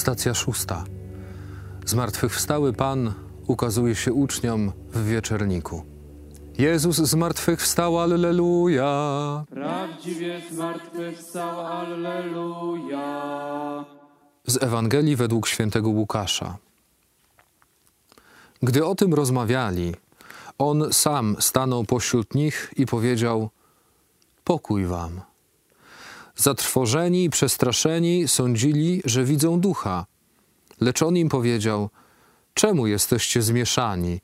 Stacja szósta. Zmartwychwstały Pan ukazuje się uczniom w wieczerniku. Jezus zmartwychwstał, alleluja! Prawdziwie zmartwychwstał, Alleluja. Z Ewangelii według świętego Łukasza. Gdy o tym rozmawiali, on sam stanął pośród nich i powiedział: Pokój wam. Zatrwożeni i przestraszeni sądzili, że widzą ducha. Lecz on im powiedział: Czemu jesteście zmieszani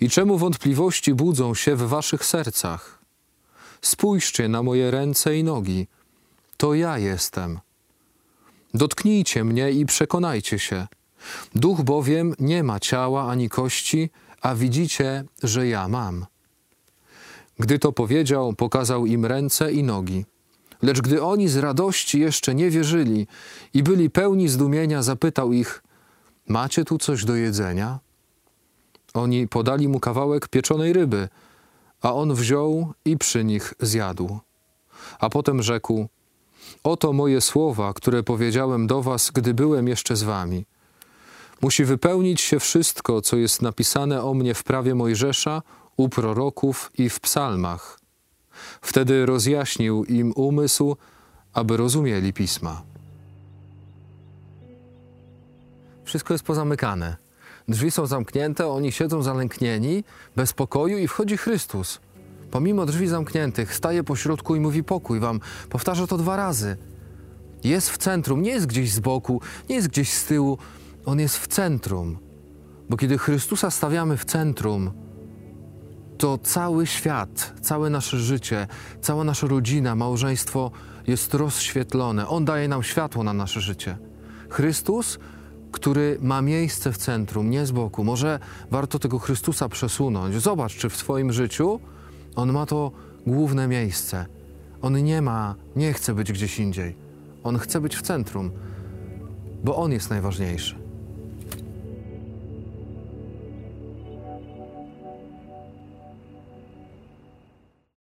i czemu wątpliwości budzą się w waszych sercach? Spójrzcie na moje ręce i nogi. To ja jestem. Dotknijcie mnie i przekonajcie się. Duch bowiem nie ma ciała ani kości, a widzicie, że ja mam. Gdy to powiedział, pokazał im ręce i nogi. Lecz gdy oni z radości jeszcze nie wierzyli i byli pełni zdumienia, zapytał ich: Macie tu coś do jedzenia? Oni podali mu kawałek pieczonej ryby, a on wziął i przy nich zjadł. A potem rzekł: Oto moje słowa, które powiedziałem do was, gdy byłem jeszcze z wami. Musi wypełnić się wszystko, co jest napisane o mnie w prawie Mojżesza, u proroków i w psalmach. Wtedy rozjaśnił im umysł, aby rozumieli pisma. Wszystko jest pozamykane. Drzwi są zamknięte, oni siedzą zalęknieni, bez pokoju i wchodzi Chrystus. Pomimo drzwi zamkniętych, staje po środku i mówi pokój wam. Powtarza to dwa razy. Jest w centrum, nie jest gdzieś z boku, nie jest gdzieś z tyłu. On jest w centrum. Bo kiedy Chrystusa stawiamy w centrum, to cały świat, całe nasze życie, cała nasza rodzina, małżeństwo jest rozświetlone. On daje nam światło na nasze życie. Chrystus, który ma miejsce w centrum, nie z boku. Może warto tego Chrystusa przesunąć. Zobacz, czy w Twoim życiu on ma to główne miejsce. On nie ma, nie chce być gdzieś indziej. On chce być w centrum, bo on jest najważniejszy.